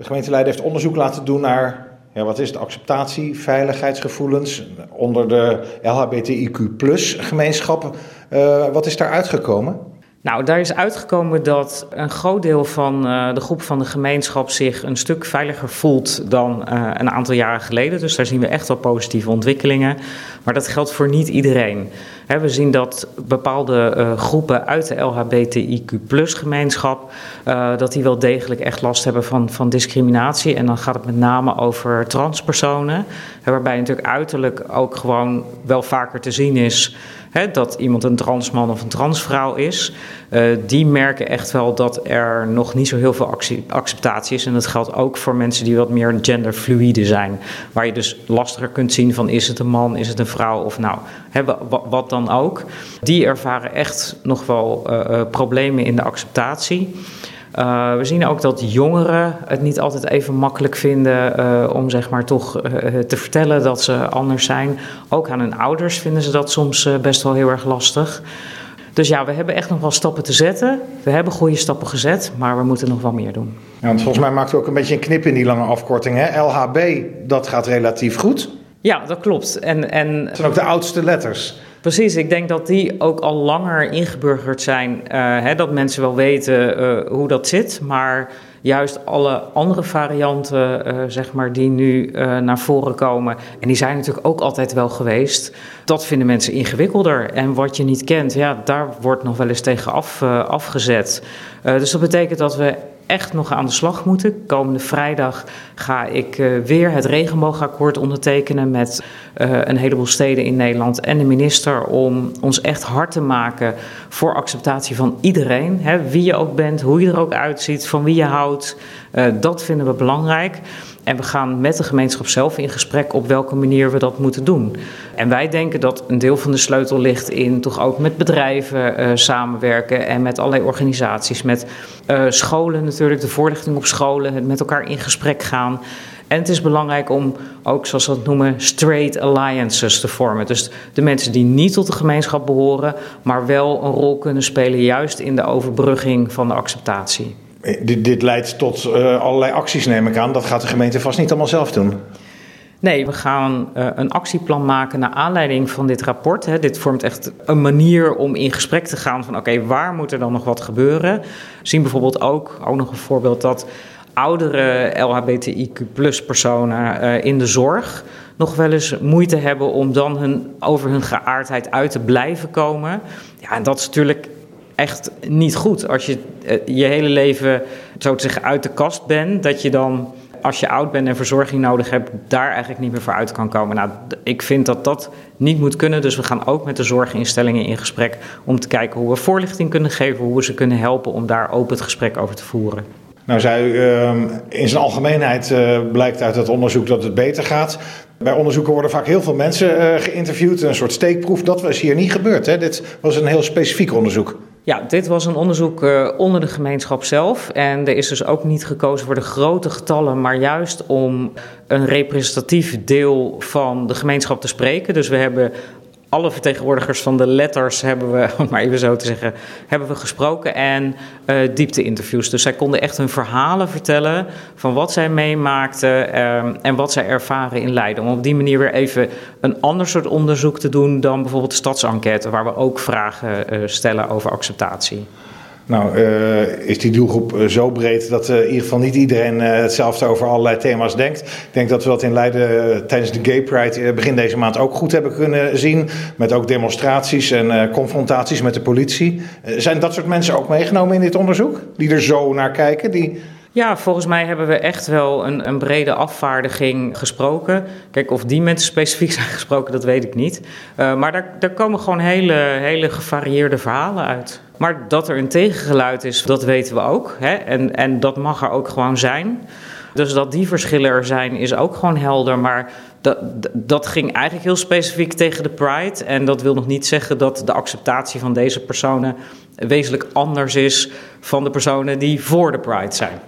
De gemeenteleider heeft onderzoek laten doen naar ja, wat is het, acceptatie, veiligheidsgevoelens onder de LHBTIQ gemeenschap. Uh, wat is daar uitgekomen? Nou, daar is uitgekomen dat een groot deel van uh, de groep van de gemeenschap zich een stuk veiliger voelt dan uh, een aantal jaren geleden. Dus daar zien we echt wel positieve ontwikkelingen. Maar dat geldt voor niet iedereen. we zien dat bepaalde uh, groepen uit de LHBTIQ-gemeenschap, dat die wel degelijk echt last hebben van, van discriminatie. En dan gaat het met name over transpersonen, waarbij natuurlijk uiterlijk ook gewoon wel vaker te zien is dat iemand een transman of een transvrouw is, uh, die merken echt wel dat er nog niet zo heel veel acceptatie is. En dat geldt ook voor mensen die wat meer genderfluide zijn. Waar je dus lastiger kunt zien van is het een man, is het een vrouw of nou, he, wat dan ook. Die ervaren echt nog wel uh, uh, problemen in de acceptatie. Uh, we zien ook dat jongeren het niet altijd even makkelijk vinden uh, om zeg maar toch uh, te vertellen dat ze anders zijn. Ook aan hun ouders vinden ze dat soms best wel heel erg lastig. Dus ja, we hebben echt nog wel stappen te zetten. We hebben goede stappen gezet, maar we moeten nog wel meer doen. Ja, want volgens mij maakt u ook een beetje een knip in die lange afkorting. Hè? LHB, dat gaat relatief goed. Ja, dat klopt. En, en... Dat zijn ook de oudste letters. Precies, ik denk dat die ook al langer ingeburgerd zijn. Uh, hè, dat mensen wel weten uh, hoe dat zit. Maar juist alle andere varianten, uh, zeg maar, die nu naar voren komen. En die zijn natuurlijk ook altijd wel geweest. Dat vinden mensen ingewikkelder. En wat je niet kent, ja, daar wordt nog wel eens tegen af, afgezet. dus dat betekent dat we echt nog aan de slag moeten. Komende vrijdag ga ik uh, weer het regenboogakkoord ondertekenen met uh, een heleboel steden in Nederland en de minister om ons echt hard te maken voor acceptatie van iedereen. Hè, wie je ook bent, hoe je er ook uitziet, van wie je houdt. Uh, dat vinden we belangrijk. En we gaan met de gemeenschap zelf in gesprek op welke manier we dat moeten doen. En wij denken dat een deel van de sleutel ligt in toch ook met bedrijven uh, samenwerken en met allerlei organisaties, met uh, scholen natuurlijk, de voorlichting op scholen, met elkaar in gesprek gaan. En het is belangrijk om ook, zoals we dat noemen, straight alliances te vormen. Dus de mensen die niet tot de gemeenschap behoren, maar wel een rol kunnen spelen, juist in de overbrugging van de acceptatie. Dit, dit leidt tot uh, allerlei acties, neem ik aan. Dat gaat de gemeente vast niet allemaal zelf doen. Nee, we gaan uh, een actieplan maken naar aanleiding van dit rapport. Dit vormt echt een manier om in gesprek te gaan van oké, waar moet er dan nog wat gebeuren? We zien bijvoorbeeld ook, ook nog een voorbeeld dat oudere LHBTIQ personen in de zorg nog wel eens moeite hebben om dan hun, over hun geaardheid uit te blijven komen. Ja, en dat is natuurlijk echt niet goed. Als je uh, je hele leven, zo te zeggen, uit de kast bent, dat je dan als je oud bent en verzorging nodig hebt, daar eigenlijk niet meer voor uit kan komen. Nou, ik vind dat dat niet moet kunnen. Dus we gaan ook met de zorginstellingen in gesprek om te kijken hoe we voorlichting kunnen geven, hoe we ze kunnen helpen om daar open het gesprek over te voeren. Nou, zei u, ehm, in zijn algemeenheid uh, blijkt uit het onderzoek dat het beter gaat. Bij onderzoeken worden vaak heel veel mensen uh, geïnterviewd, een soort steekproef. Dat was hier niet gebeurd. Hè? Dit was een heel specifiek onderzoek. Ja, dit was een onderzoek uh, onder de gemeenschap zelf. En er is dus ook niet gekozen voor de grote getallen, maar juist om een representatief deel van de gemeenschap te spreken. Dus we hebben alle vertegenwoordigers van de letters hebben we, om maar even zo te zeggen, hebben we gesproken en uh, diepte-interviews. Dus zij konden echt hun verhalen vertellen van wat zij meemaakten um, en wat zij ervaren in Leiden. Om op die manier weer even een ander soort onderzoek te doen dan bijvoorbeeld de stadsenquête, waar we ook vragen uh, stellen over acceptatie. Nou, uh, is die doelgroep uh, zo breed dat uh, in ieder geval niet iedereen hetzelfde over allerlei thema's denkt. Ik denk dat we dat in Leiden tijdens de Gay Pride begin deze maand ook goed hebben kunnen zien. Met ook demonstraties en confrontaties met de politie. zijn dat soort mensen ook meegenomen in dit onderzoek? Die er zo naar kijken? Die... Ja, volgens mij hebben we echt wel een, een, brede afvaardiging gesproken. Kijk, of die mensen specifiek zijn gesproken, dat weet ik niet. Uh, maar daar, daar komen gewoon hele, hele gevarieerde verhalen uit. Maar dat er een tegengeluid is, dat weten we ook. Hè? En, en dat mag er ook gewoon zijn. Dus dat die verschillen er zijn, is ook gewoon helder. Maar dat, dat ging eigenlijk heel specifiek tegen de Pride. En dat wil nog niet zeggen dat de acceptatie van deze personen wezenlijk anders is van de personen die voor de Pride zijn.